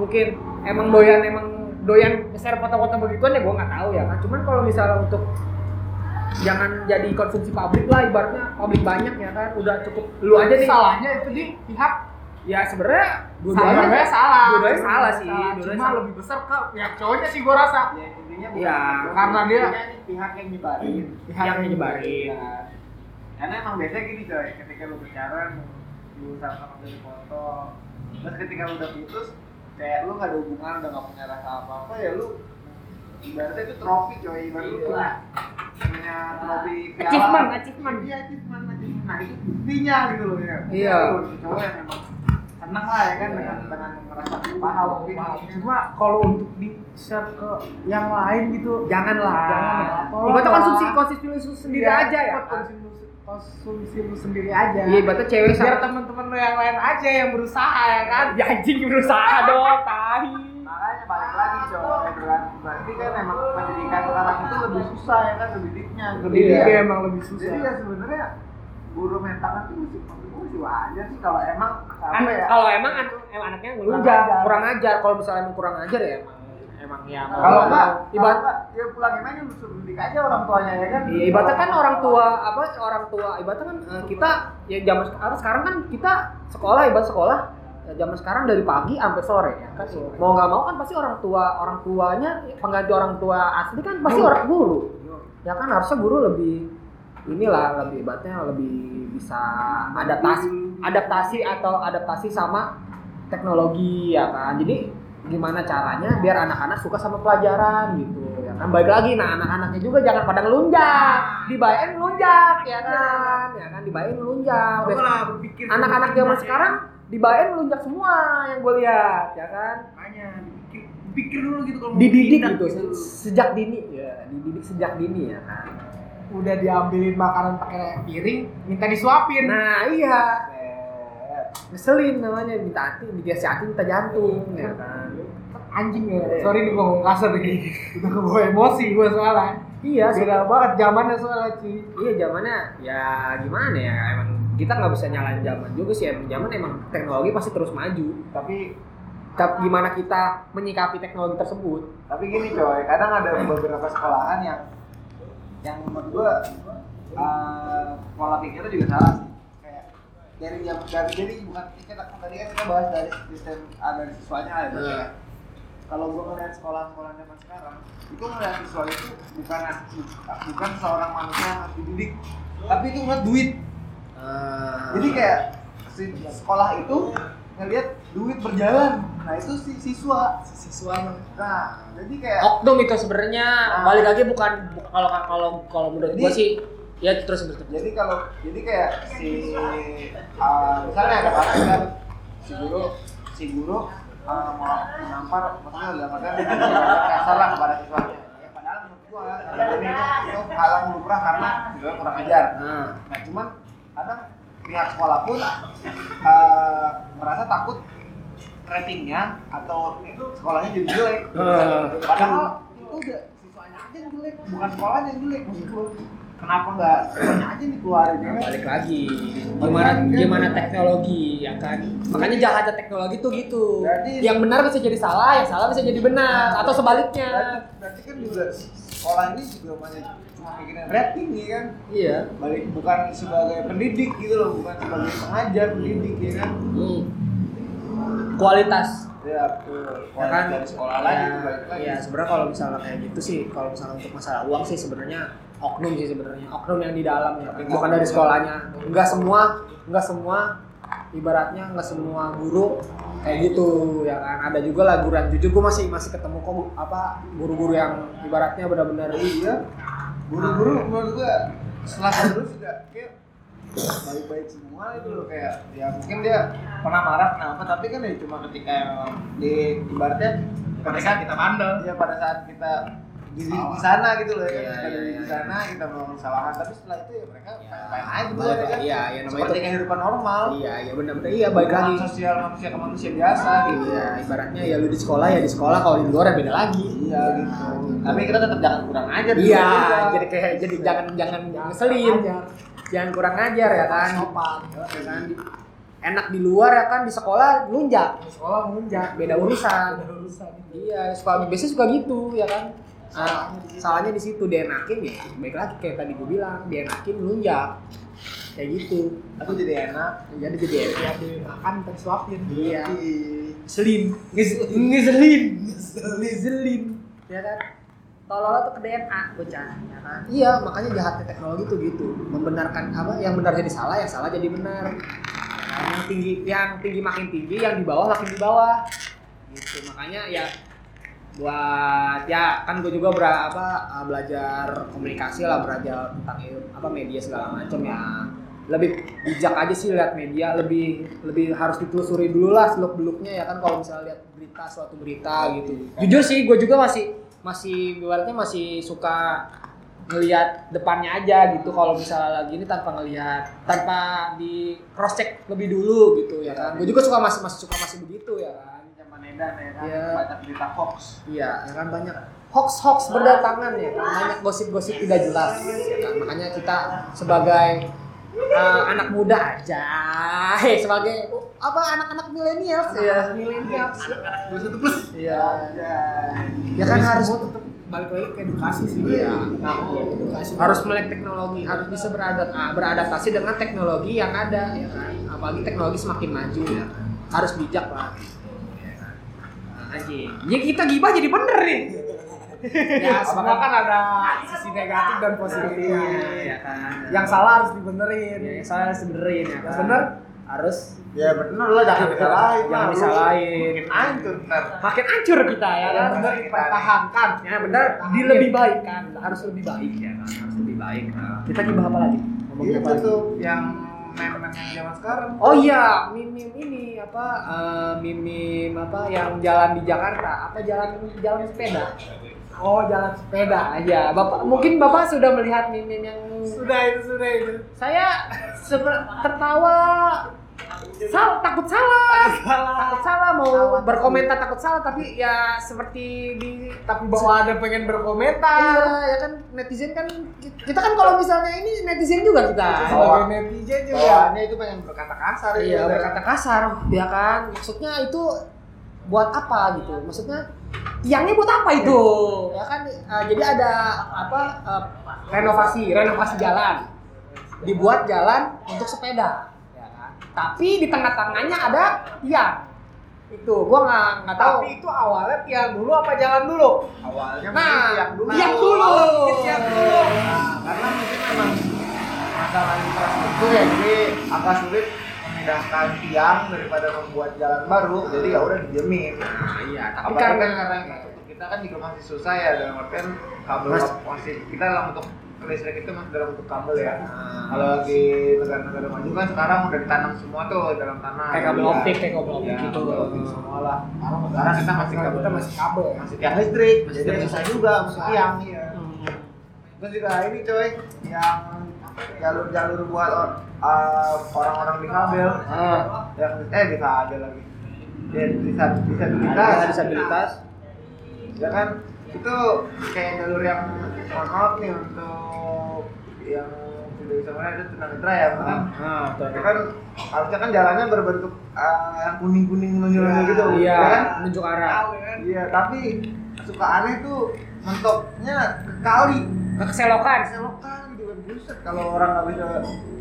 mungkin emang doyan emang doyan share foto-foto begituan ya gue nggak tahu ya kan. Cuman kalau misalnya untuk jangan jadi konsumsi publik lah ibaratnya publik banyak ya kan udah cukup lu aja nih Salahnya itu di pihak ya sebenarnya dua-duanya dua-duanya salah. dua-duanya salah sih, dua-duanya Cuma salah. lebih besar ke pihak cowoknya sih gua rasa. Ya, intinya bukan itu. karena dia- pihak yang nyebarin. pihak yang nyebarin Iya. Karena emang biasanya gini coy, ketika lu pacaran, lu sama dari foto, terus ketika lu udah putus, kayak lu gak ada hubungan, udah gak punya rasa apa-apa ya lu ibaratnya itu trofi coy, ibarat lu punya punya trofi piala. Achievement, achievement. Iya, achievement, achievement. Nah itu buktinya gitu loh ya. Iya. Lu cowok yang memang seneng lah ya kan dengan dengan merasa paha waktu itu. Cuma kalau untuk di share ke yang lain gitu janganlah Jangan lah. Tolong ibaratnya lah. konsumsi konsumsi lu sendiri Iya, aja ya konsumsi konsumsi lu sendiri aja. Iya ibaratnya cewek biar sama teman-teman lu yang lain aja yang berusaha ya kan? Ya anjing berusaha dong tahi makanya balik lagi coy berarti kan emang pendidikan sekarang itu lebih susah ya kan pendidiknya. Pendidik Iya. emang lebih jadi susah. ya sebenarnya guru tangan tuh mesti wajar sih kalau emang apa ya. kalau emang an- emang anaknya ngelunjak ajar. kurang ajar. Kalau misalnya kurang ajar ya emang emang ya kalau enggak ibarat ya pulangin aja suruh didik aja orang tuanya ya kan? Iya, ibaratnya kan orang tua apa orang tua ibaratnya kan eh, kita ya zaman sekarang sekarang kan kita sekolah ibarat sekolah ya, zaman sekarang dari pagi sampai sore ya kan? Mau nggak mau kan pasti orang tua orang tuanya pengganti orang tua asli kan pasti orang guru. Ya kan harusnya guru lebih inilah lebih ibaratnya lebih bisa adaptasi adaptasi atau adaptasi sama teknologi ya kan? Jadi gimana caranya biar anak-anak suka sama pelajaran gitu ya kan? Baik lagi nah anak-anaknya juga jangan pada ngelunjak. Dibayain ngelunjak ya kan? Ya kan? Dibayain ngelunjak. Anak-anak zaman sekarang dibayain ngelunjak semua yang gue lihat ya kan? Makanya pikir dulu gitu kalau dididik gitu. se- sejak dini ya dididik sejak dini ya kan? Udah diambilin makanan pakai piring minta disuapin. Nah iya ngeselin namanya minta hati dikasih hati minta jantung ya kan. Anjing ya sorry nih gua ngomong kasar nih. Udah kebawa emosi gua soalnya. Iya sih. beda banget zamannya soalnya cuy iya zamannya ya gimana ya emang kita nggak bisa nyalain zaman juga sih emang zaman emang teknologi pasti terus maju. Tapi tapi gimana kita menyikapi teknologi tersebut? Tapi gini coy kadang ada beberapa sekolahan yang yang menurut gua eh, pola pikirnya juga salah sih dari yang dari jadi bukan kita tadi kan kita bahas dari sistem dari siswanya lah ya Hmm. ya. kalau gua ngeliat sekolah-sekolah zaman sekarang itu ngeliat siswa itu bukan bukan seorang manusia yang harus dididik tapi itu ngeliat duit jadi kayak si sekolah itu ngeliat duit berjalan nah itu si siswa siswanya nah jadi kayak oknum itu sebenarnya Nah. balik lagi bukan bu- kalau kalau kalau menurut gua Jadi- sih ya terus terus jadi kalau jadi kayak si uh, misalnya ada kasus kan si guru si guru uh, mau menampar maksudnya dalam artian kasar lah kepada siswanya ya padahal menurut gua ini itu hal yang lumrah karena siswa kurang ajar. Nah nah cuman kadang pihak sekolah pun uh, merasa takut ratingnya atau sekolahnya jadi jelek. Hmm. padahal itu udah siswanya aja yang jelek bukan sekolahnya yang jelek maksud gua kenapa nggak siswanya aja dikeluarin? Nah, balik lagi. Gimana gimana teknologi ya kan? Makanya jahatnya teknologi tuh gitu. Berarti- yang benar bisa jadi salah yang salah bisa jadi benar atau sebaliknya. berarti, berarti kan juga sekolah ini juga banyak cuma mikirin rating ya kan? Iya. Balik bukan sebagai pendidik gitu loh bukan sebagai pengajar pendidik ya kan? Hmm. kualitas. Ya betul. Ya kan? Dari sekolah lagi ya, balik lagi. Ya sebenarnya kalau misalnya kayak gitu sih kalau misalnya untuk masalah uang sih sebenarnya oknum sih sebenarnya. Oknum yang di dalam ya. Bukan dari sekolahnya. enggak semua enggak semua ibaratnya enggak semua guru kayak gitu ya kan? Ada juga lah guru yang jujur gue masih masih ketemu kok apa guru-guru yang ibaratnya benar-benar iya. Guru-guru menurut gua setelah lulus juga kayak baik-baik semua itu loh kayak ya mungkin dia pernah marah kenapa tapi kan ya cuma ketika emang di ibaratnya pada saat kita bandel. Ya pada saat kita di, di sana gitu loh ya Iya, kan iya, di, iya, sana kita melakukan kesalahan tapi setelah itu ya mereka Ya, main aja gitu ya kan. Iya, iya, namanya seperti itu- kehidupan normal. Iya iya benar-benar iya baik lagi. sosial manusia ke manusia biasa gitu. iya ibaratnya ya lu di sekolah ya di sekolah. Kalau di luar ya beda lagi. Iya gitu. Tapi kita tetap jangan kurang ajar Iya, jadi kayak jadi jangan jangan ngeselin, jangan kurang ajar ya kan. sopan Ya kan? Enak di luar ya kan? Di sekolah lunjak, di sekolah ngunjak beda urusan. ada urusan. Iya, suka biasanya suka gitu ya kan. Ah, salahnya di situ dienakin ya. Baik lagi kayak tadi gue bilang, dienakin lunjak. Kayak gitu. aku jadi enak Jadi jadi enak. ya dimakan dan suapin Iya. Nges- ngeselin, ngeselin, ya kan? Tolol tuh ke DNA bocah, ya kan? Iya, makanya jahatnya teknologi tuh gitu, membenarkan apa yang benar jadi salah, yang salah jadi benar. Yang tinggi, yang tinggi makin tinggi, yang di bawah makin di bawah. Gitu, makanya ya buat ya kan gue juga berapa belajar komunikasi lah belajar tentang apa media segala macam ya. Lebih bijak aja sih lihat media lebih lebih harus ditelusuri dulu lah seluk beluknya ya kan kalau misalnya lihat berita suatu berita gitu. Jujur sih gue juga masih masih ibaratnya masih suka ngelihat depannya aja gitu kalau misalnya lagi ini tanpa ngelihat tanpa di cross check lebih dulu gitu ya kan. Gue juga suka masih masih suka masih begitu ya kan zaman edan ya kan Iya. banyak berita hoax Iya, ya kan banyak hoax hoax berdatangan ya, kan? banyak gosip-gosip tidak jelas. Ya kan? Makanya kita sebagai uh, anak muda aja, hei sebagai uh, apa anak-anak milenial, ya milenial, Dua satu plus. iya, ya kan harus Balik lagi ke edukasi sih. Iya. Edukasi. harus melek teknologi, harus bisa beradat, ah, beradaptasi dengan teknologi yang ada, ya kan. Apalagi teknologi semakin maju ya, kan? harus bijak lah. Ya anjing. Ya kita gibah jadi bener nih. Ya, semua kan ada sisi negatif dan positifnya. ya kan. Yang salah harus dibenerin. ya, yang salah harus dibenerin ya. Yang kan? bener harus ya bener lah jangan disalahin Jangan disalahin. Makin hancur ntar makin hancur kita ya yang kan. bener dipertahankan. Ya benar, dilebih baik kan. Harus lebih baik ya kan. Harus lebih baik. Kita gibah apa lagi? Ngomongin itu tuh yang meme-meme zaman sekarang Oh iya, mimim ini apa eh, mimim apa yang jalan di Jakarta, apa jalan jalan sepeda. Oh, jalan sepeda. Aja, Bapak mungkin Bapak sudah melihat mimim yang Sudah itu, sudah itu. saya tertawa sal takut salah. Takut salah. Mau berkomentar takut salah tapi ya seperti di Tapi bahwa ada pengen berkomentar. iya ya kan netizen kan kita kan kalau misalnya ini netizen juga kita. Sebagai netizen juga. bawaannya itu pengen berkata kasar iya gitu. berkata kasar. Ya kan maksudnya itu buat apa gitu. Maksudnya yangnya buat apa itu? Ya kan Eh, jadi ada apa eh, renovasi renovasi jalan. Dibuat jalan untuk sepeda. ya tapi di tengah-tengahnya ada tiang itu gua nggak nggak tahu Tapi itu awalnya tiang dulu apa jalan dulu? awalnya Nah, yang dulu yang dulu. Mungkin tiang dulu. Nah, karena mungkin memang masalah infrastruktur ya jadi agak sulit memindahkan tiang daripada membuat jalan baru jadi ya udah didiemin Nah, iya tapi apalagi karena kita kan juga masih susah ya dalam artian kabel Mas- masih kita dalam bentuk listrik itu masih dalam bentuk kabel ya Nah. kalau lagi negara-negara maju kan sekarang udah ditanam semua tuh dalam tanah kayak kabel Ya. optik kayak kabel optik Ya, gitu semua lah sekarang kita masih kabel kita masih kabel. masih tiang listrik Masih jadi tiang susah listrik. juga masih tiang iya Hmm. terus juga ini coy yang jalur-jalur buat uh, orang-orang di kabel Ah. yang eh di kabel lagi ya, disab- disabilitas Ada disabilitas ya kan itu kayak jalur yang mohon nih untuk yang tidak bisa melihat itu tunanetra ya kan ah betul. ya kan harusnya kan jalannya berbentuk uh, yang kuning kuning menonjol Ya, gitu iya ya kan? menunjuk arah. Ya kan? iya tapi suka aneh tuh mentoknya ke kali. Keselokan. Selokan gitu kan buset kalau orang nggak bisa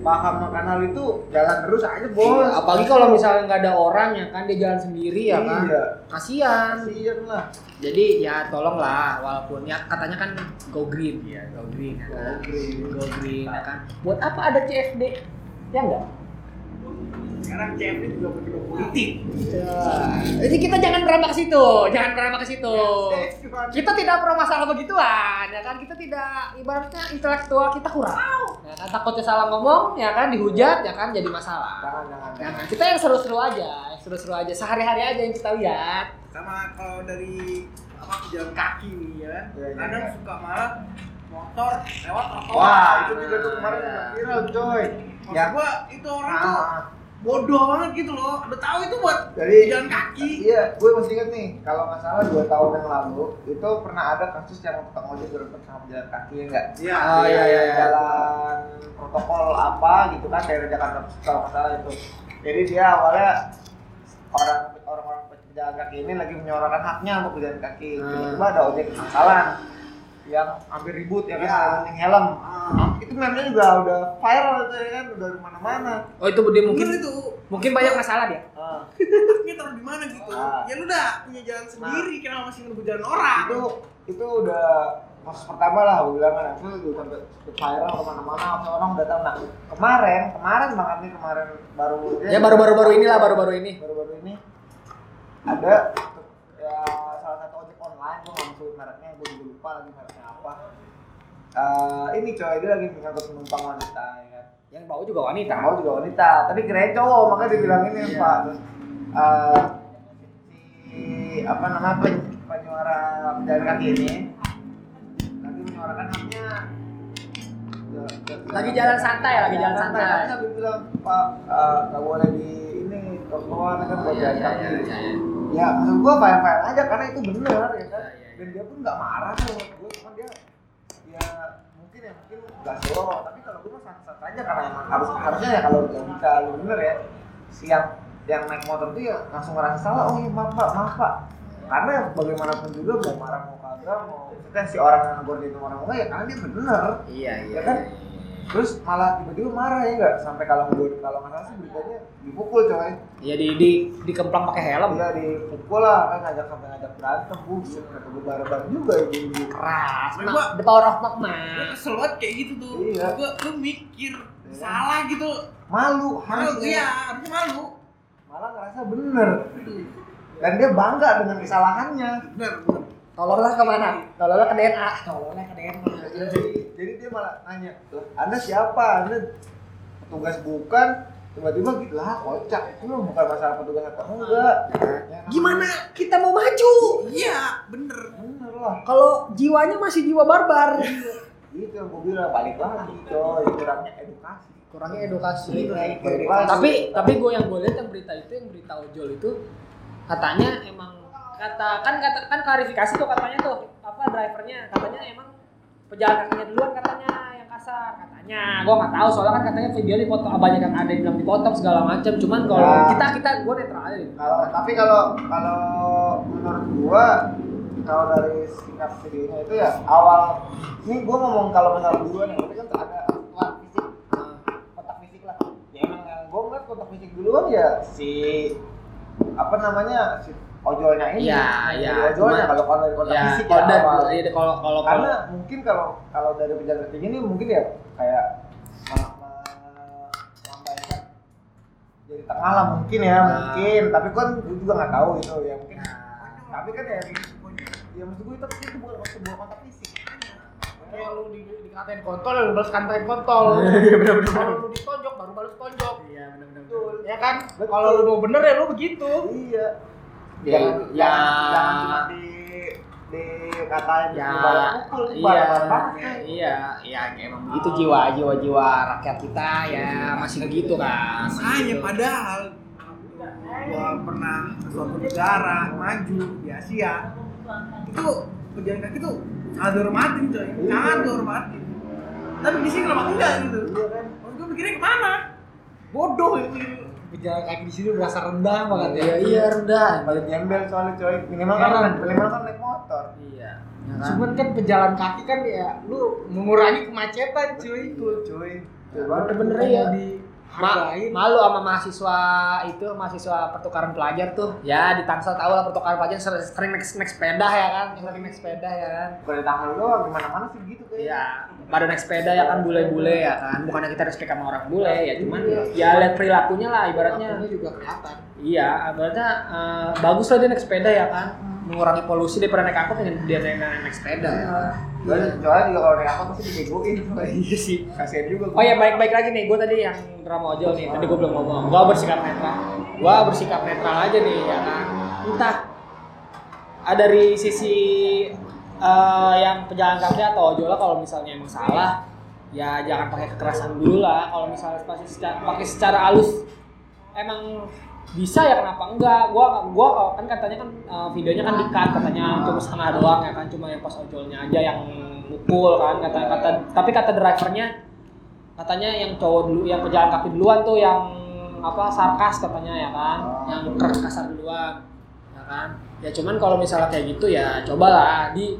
paham makan hal itu jalan terus aja bos. Iya, apalagi kalau misalnya nggak ada orang ya kan dia jalan sendiri ya kan. Iya. kasihan. Kasian lah. Jadi ya tolonglah walaupun ya katanya kan go green. Ya go green ya kan Go green. go green ya kan. Buat apa ada CFD ya enggak Sekarang CFD juga begitu politik. jadi kita jangan merambah ke situ. Jangan merambah ke situ. Kita tidak pro masalah begituan ya kan? Kita tidak ibaratnya intelektual kita kurang. Ya kan? Takutnya salah ngomong ya kan? Dihujat ya kan? Jadi masalah. Jangan jangan ya kan? Kita yang seru-seru aja yang seru-seru aja. Sehari-hari aja yang kita lihat. Sama kalau dari apa pejalan kaki nih ya, Iya, iya. kadang suka malah motor lewat trotoar. wah itu juga tuh kemarin Iya. udah viral coy. Maksud ya. gua itu orang tuh ah, bodoh banget gitu loh. Udah tahu itu buat Jadi- pejalan kaki. iya gue masih inget nih kalau nggak salah dua tahun yang lalu itu pernah ada kasus yang tukang ojek berentet sama pejalan kaki ya enggak Iya. Oh, iya, iya, iya. jalan protokol apa gitu kan daerah Jakarta kalau nggak salah itu jadi dia awalnya orang orang-orang pejalan kaki ini lagi menyuarakan haknya untuk pejalan kaki Hmm. tiba-tiba ada ojek kesalahan yang hampir ribut ya kan? Penting helm Ah. itu memangnya juga udah viral itu ya kan? Udah di mana-mana oh itu dia mungkin Bener itu. mungkin banyak masalah dia? Ah, taruh di mana gitu. Ah. Ya lu udah punya jalan sendiri, kenapa masih ngebut jalan orang? itu itu udah kasus pertama lah gue bilang kan. Itu udah sampai viral ke mana-mana orang udah tahu nah kemarin kemarin banget nih kemarin baru ya baru-baru baru inilah baru-baru ini. Baru-baru ini ada ya online gue nggak sebut mereknya gue juga lupa lagi mereknya apa Eh, ini coy dia lagi mengangkut penumpang wanita ya kan yang bau juga wanita mau juga wanita tapi kirain cowok makanya dibilangin ya Iya. pak terus eh, si apa namanya pen, penyuara pejalan kaki ini lagi menyuarakan haknya Lagi jalan santai, lagi jalan santai. Tapi bilang pak eh, nggak boleh di ini trotoar kan buat Iya, jalan iya, kaki iya, iya, iya. Ya maksud gua fine fine aja karena itu benar ya kan? Iya, iya, iya. dan dia pun nggak marah tuh menurut gua. Cuma dia ya mungkin ya mungkin nggak solo tapi kalau gua mah sah aja karena emang harus harusnya ya kalau logika lu bener ya si yang yang naik motor tuh ya langsung ngerasa salah oh iya maaf pak maaf pak. Karena bagaimanapun juga mau marah mau kagak mau maksudnya si orang yang itu marah mau nggak ya karena dia bener. Iya iya Ya kan? Terus malah tiba-tiba marah ya nggak sampai kalau gue kalau nggak salah sih beritanya dipukul coy iya di di dikemplang pakai helm Iya dipukul lah kan ngajak sampai ngajak berantem buset kata gue bareng juga ibu-ibu keras Tapi Mak, the power of mak Gue mah kesel banget kayak gitu tuh. Iya. Gue lu mikir Iya. salah gitu. malu Malu, harusnya iya, harusnya malu. malah ngerasa bener dan dia bangga dengan kesalahannya Bener, bener. tolonglah ke mana tolonglah ke DNA tolonglah ke DNA malah nanya "Lah, anda siapa? Anda petugas bukan? Tiba-tiba gitu lah kocak. Itu mah bukan masalah petugas atau enggak. Ya, gimana? Kita mau maju? Iya, bener. bener lah. Kalau jiwanya masih jiwa barbar. Itu yang gue bilang balik lagi coy. Kurangnya edukasi. Kurangnya edukasi. Balik lagi. tapi tapi gue yang gue lihat yang berita itu yang berita ojol itu katanya emang kata kan kata kan klarifikasi tuh katanya tuh apa drivernya katanya emang pejalan kakinya duluan katanya yang kasar katanya. Gue nggak tahu soalnya kan katanya video dipotong banyak yang ada yang bilang dipotong segala macam cuman kalau Ya. kita kita gue netral aja. Kalau tapi kalau kalau menurut gua kalau dari singkat videonya itu ya awal ini gua ngomong kalau masalah duluan ya tapi kan ada wah, fisik. Kontak fisik lah. Ya emang gua ngeliat kontak fisik duluan ya si apa namanya si ojolnya ini Iya, Si iya, ojolnya cuma- kalau kalau kontak ya fisik kalau ya iya, kalau kalau kalau karena mungkin kalau kalau dari pejabat tinggi ini mungkin ya kayak melambaikan jadi tengah lah mungkin ya Nah. mungkin tapi kan gue juga nggak tahu itu ya mungkin Nah. tapi kan ya ya maksud gue itu itu bukan sebuah kontak fisik Kayak lu di, dikatain kontol, lu balas katain kontol. Iya, bener-bener. Kalau lu ditonjok, baru balas tonjok. iya benar-benar betul Ya kan? Kalau lu mau bener ya lu begitu. iya Ya, jangan ya. jangan, jangan cuma di dikatain ya pukul iya iya iya kayak emang begitu jiwa jiwa jiwa rakyat kita ya masih begitu kan Makanya begitu. padahal gua pernah ke suatu negara maju di Asia itu pejalan kaki tuh sangat dihormatin coy, sangat dihormatin. Tapi di sini kenapa enggak gitu? iya kan Maksud gua mikirnya ke mana? Bodoh ini. Pejalan kaki di sini berasa rendah banget ya. iya iya rendah. Paling gembel soalnya coy. Minimal kan minimal kan naik motor. Iya. Ya kan? Cuman kan pejalan kaki kan ya lu mengurangi kemacetan cuy. itu cuy bener-bener Bukannya ya Ma- malu sama mahasiswa itu mahasiswa pertukaran pelajar tuh ya di Tangsel tahu lah pertukaran pelajar ser- sering naik, naik sepeda ya kan sering naik sepeda ya kan bukan di tangan doang gimana mana sih gitu kayak Iya, pada naik sepeda ya kan bule-bule ya kan. Bukannya kita respect sama orang bule ya, cuman ya lihat perilakunya lah ibaratnya. Ini juga kelihatan. Iya, ibaratnya eh, bagus lah dia naik sepeda ya kan. Mengurangi polusi daripada naik angkot dia naik, naik, naik sepeda ya. Soalnya soalnya juga kalau naik apa pasti dibegoin Iya sih. kasihan juga Oh ya baik-baik lagi nih, gue tadi yang drama ojol nih, tadi gue belum ngomong. Gue bersikap netral. Gue bersikap netral aja nih ya kan. Entah ada dari sisi eh, yang pejalan kaki atau ojol lah kalau misalnya emang salah, ya jangan pakai kekerasan dulu lah. Kalau misalnya pasti secara, pakai secara halus, emang bisa ya kenapa enggak? Gua gua kan katanya kan eh, videonya kan di-cut katanya cuma setengah doang ya kan cuma yang pas ojolnya aja yang mukul kan kata kata tapi kata drivernya katanya yang cowok dulu yang pejalan kaki duluan tuh yang apa sarkas katanya ya kan yang kasar duluan ya kan. Ya cuman kalau misalnya kayak gitu ya cobalah di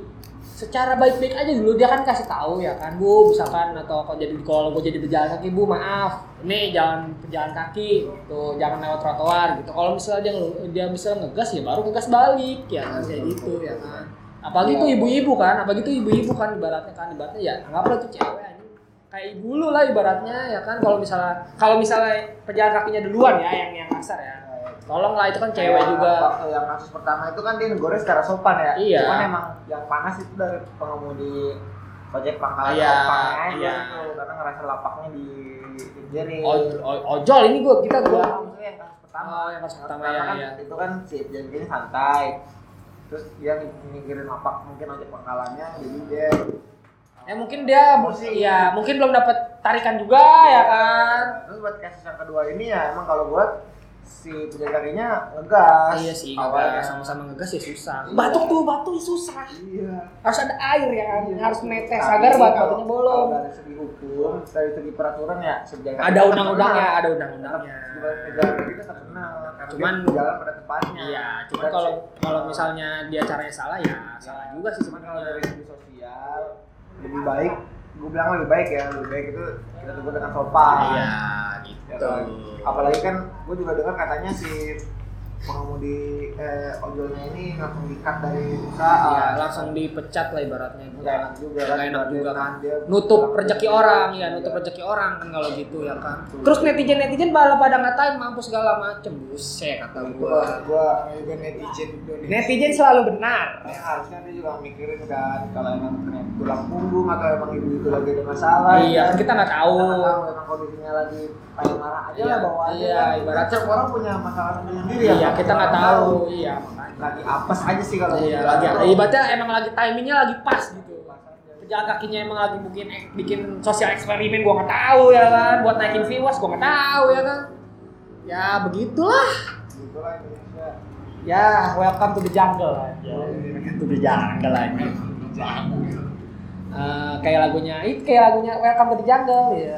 secara baik-baik aja dulu dia kan kasih tahu ya kan bu misalkan atau kalau jadi kalau gue jadi pejalan kaki bu maaf ini jalan pejalan kaki tuh jangan lewat trotoar gitu. Kalau misalnya dia dia misalnya ngegas ya baru ngegas balik ya kan kayak gitu ya kan. Apalagi tuh ibu-ibu kan apalagi tuh ibu-ibu kan ibaratnya kan ibaratnya ya anggaplah tuh cewek anjing kayak ibu lu lah ibaratnya ya kan kalau misalnya kalau misalnya pejalan kakinya duluan ya yang yang kasar ya tolong lah itu kan cewek Kayak juga waktu yang kasus pertama itu kan dia negornya secara sopan ya Iya. cuman emang yang panas itu dari pengemudi ojek pangkalan Iya, iya. karena ngerasa lapaknya di o- ojol ini gua kita Iya, gua maksudnya yang kasus pertama Oh, yang kasus pertama, Karena ya, kan ya. itu kan si jadi santai terus dia mikirin lapak mungkin ojek pangkalannya jadi dia ya mungkin dia Pusing. ya mungkin belum dapat tarikan juga ya kan terus buat kasus yang kedua ini ya emang kalau buat si penjaganya ngegas iya sih ngegas. sama-sama ngegas ya susah. Batuk tuh batuk susah. Iya. Harus ada air ya kan? Iya. harus netes agar batuknya bolong. dari segi hukum dari segi peraturan ya sejajar ada undang-undangnya ada undang-undangnya. Kenal Cuman- jalan pada tempatnya. iya cuman kalau kalau misalnya dia caranya salah ya salah juga sih cuman kalau dari segi sosial lebih baik gue bilang lebih baik ya lebih baik itu kita tunggu dengan sopan iya Ya gitu kan? apalagi kan gue juga dengar katanya si pengemudi eh, ojolnya ini langsung dikat dari Iya, usaha langsung dipecat lah ibaratnya. Nggak enak juga Nggak enak juga. kan. dia. Nutup rezeki orang ya nutup rezeki orang kan kalau gitu ya kan. Terus netizen netizen malah pada ngatain mampu segala macem. Buset kata gua gua. juga netizen Indonesia. Netizen selalu benar. Ya, harusnya dia juga mikirin kan kalau emang tulang punggung atau emang ibu itu lagi ada masalah iya kan kita nggak tahu. Emang kondisinya lagi pengen marah aja Iya, lah bawaannya iya, kan. ibaratnya- orang punya masalah sendiri iya ya kita nggak tahu iya makanya lagi apes aja sih kalau iya lagi ibaratnya emang lagi timingnya lagi pas gitu pejalan kakinya emang lagi bikin bikin sosial eksperimen gua nggak tahu ya kan buat naikin viewers gua nggak tahu ya kan ya begitulah Gitu Indonesia. Ya, welcome to the jungle aja. Welcome to the jungle aja. Eh, kayak lagunya, itu kayak lagunya Welcome to the Jungle. Ya.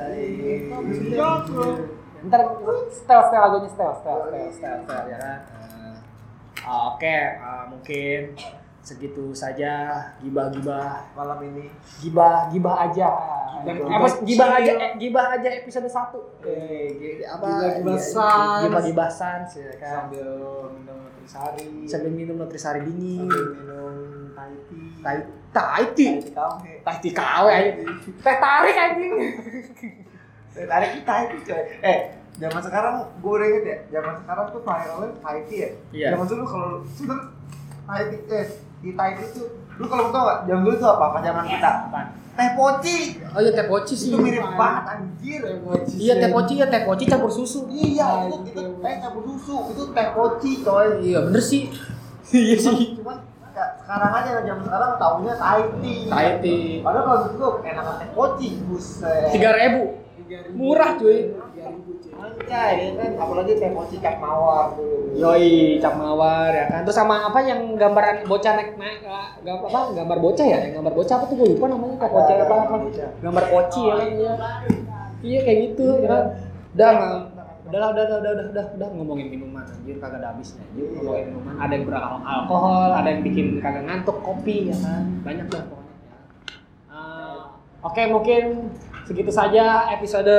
Ntar setel setel lagunya setel setel setel setel, setel ya. Kan. Eh, Oke, eh, mungkin segitu saja gibah-gibah malam ini. gibah gibah aja. Dan Gibah apa gibah aja eh, gibah aja episode 1 eh gi- apa Gibah-gibah iya, sans. gibah-gibah sans ya kan? Sambil minum nutrisari. Sambil minum nutrisari dingin. Sambil minum Thai tea. Tai tai tea? Thai tea kawe. Tai tea kawe teh tarik anjing Teh tarik kita itu coy. Eh zaman sekarang gue udah inget ya zaman sekarang tuh viralnya Thai tea ya. Iya. zaman dulu kalau sudah Thai tea eh di Thai tea tuh lu kalau tau gak zaman dulu tuh apa? Apa zaman kita? Apaan? teh poci. Oh iya teh poci sih. Itu mirip banget anjir. Iya teh poci ya teh poci campur susu. Iya itu itu teh campur susu. Itu teh poci coy. Iya bener sih. Iya sih. cuman sekarang aja zaman sekarang taunya Thai tea. Tai tea. Padahal kalau dulu enakan teh poci buset. Tiga ribu murah cuy Anjay, ya kan apalagi teh poci cap mawar dulu Yoi, cap mawar ya kan. Terus sama apa yang gambaran bocah naik naik gambar apa? Gambar bocah ya? Yang gambar bocah apa tuh gue lupa namanya kayak bocah apa apa. Gambar poci ya kan iya. Iya kayak gitu ya kan. Udah nggak udah lah, udah udah udah udah udah udah ngomongin minuman anjir kagak ada habisnya anjir ngomongin minuman ada yang beralkohol ada yang bikin kagak ngantuk kopi ya kan banyak lah pokoknya ya. Eh, oke mungkin segitu saja episode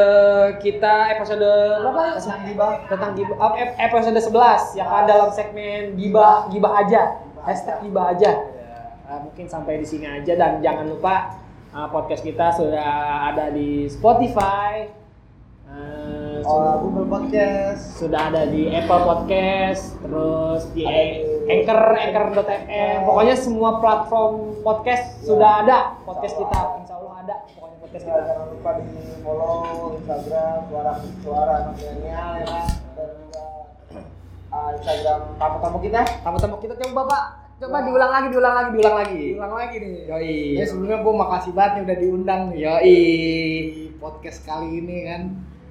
kita episode berapa? Ya tentang gibah. Tentang gibah. Episode 11 yang akan dalam segmen gibah gibah aja. Hashtag gibah aja. Eh, mungkin sampai di sini aja dan jangan lupa eh, podcast kita sudah ada di Spotify eh, oh, sudah, Google Podcast. sudah ada di Apple Podcast terus di Anchor Anchor.fm pokoknya semua platform podcast sudah ada. Podcast kita ada. Pokoknya podcast Ya, kita. jangan lupa di follow Instagram suara suara anak milenial ya. Dan juga ah, Instagram tamu-tamu kita. Tamu-tamu kita coba Pak. Coba diulang lagi diulang lagi diulang lagi. Ulang lagi nih. Yoi. ya sebelumnya gue makasih banget nih udah diundang nih. Yoi. podcast kali ini kan.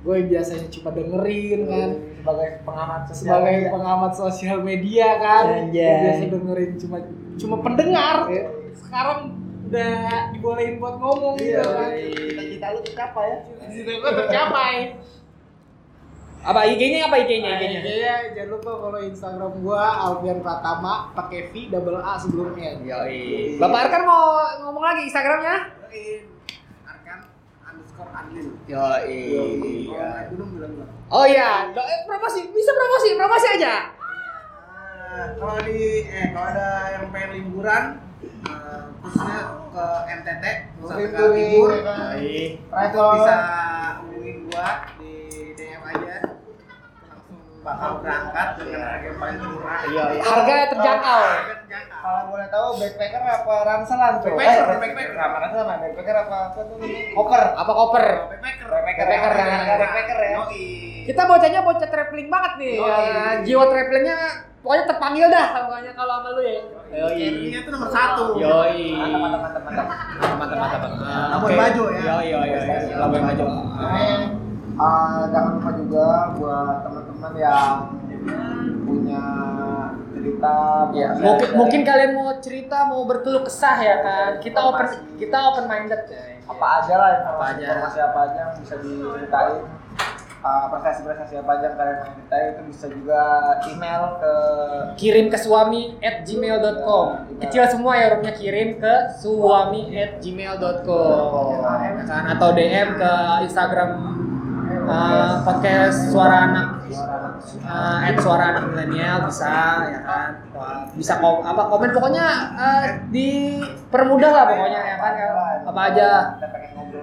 Gue biasanya cuma dengerin kan. Sebagai pengamat sosial sebagai media. pengamat sosial media kan. Anjay. Gua biasa dengerin cuma cuma pendengar. Iya. sekarang udah dibolehin buat ngomong iya gitu kan cita-cita lu tercapai ya cita gue tercapai Apa IG-nya apa IG-nya? Nah, IG-nya? IG-nya jangan lupa follow Instagram gua Alfian Pratama pakai V double A sebelum N. Yoi. Bapak Arkan mau ngomong lagi Instagramnya? Arkan underscore Adlin. Belum bilang belum. Oh iya, eh, promosi bisa promosi, promosi aja. Ah, kalau di eh kalau ada yang pengen liburan eh, khususnya ke NTT Nusa Tenggara Timur bisa hubungin gua di DM aja langsung bakal berangkat dengan harga yang paling murah Iya, harga terjangkau. harga terjangkau kalau boleh tahu backpacker apa ranselan tuh? Backpacker, Eh, backpacker. Apa ranselan? apa? Backpacker apa apa tuh? Koper. Apa koper? Backpacker. Backpacker, Backpacker, ya. ya. Backpacker ya. Kita bocahnya bocah traveling banget nih. Ya, jiwa travelingnya pokoknya terpanggil dah pokoknya kalau sama lu ya. Travelingnya tuh nomor satu. Yoi. Mantap, mantap, mantap, mantap. Mantap, mantap, mantap. Labuan. Bajo ya. Yoi, yoi, yoi. Labuan Bajo. Ah, jangan lupa juga buat teman-teman yang punya cerita Ya, mungkin mungkin kalian mau cerita, mau berkeluh kesah ya kan. Kita open kita open minded ya. apa aja lah informasi, Apa aja. informasi apa aja yang bisa diceritain Ah, prestasi-prestasi apa aja yang kalian mau ceritain itu bisa juga email ke kirim ke suami at gmail.com kecil semua ya hurufnya kirim ke suami at gmail.com ya kan? Atau DM ke Instagram uh, podcast suara anak. Uh, at suara anak milenial bisa ya kan? Bisa kom apa komen. Pokoknya uh, dipermudah lah pokoknya ya kan? Ya. apa aja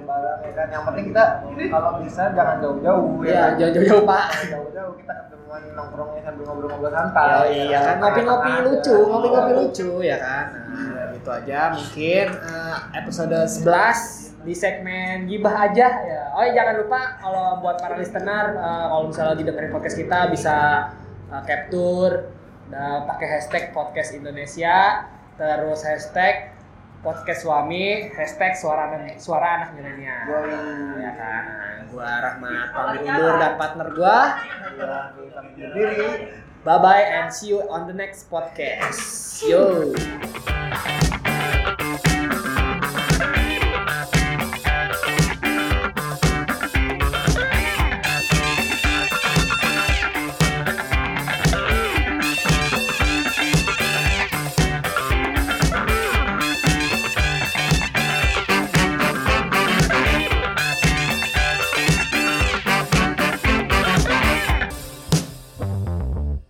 bareng ya kan? Yang penting kita kalau bisa jangan jauh-jauh ya jauh-jauh pak. Jauh-jauh kita ketemuan nongkrongnya sambil ngobrol-ngobrol santai iya kan? ngopi-ngopi lucu, ngopi-ngopi lucu ya kan. Nah, itu aja. Mungkin eh, episode 11 di segmen gibah aja ya. Oh ya jangan lupa kalau buat para listener eh, kalau misalnya lagi dengerin podcast kita bisa eh, capture dan pakai hashtag podcast Indonesia terus hashtag podcast suami hashtag suara anak suara anak milenial Yoi. ya kan Nah, gua Rahmat pamit undur dan partner gua Ya, kita berdiri Bye bye and see you on the next podcast. Yo.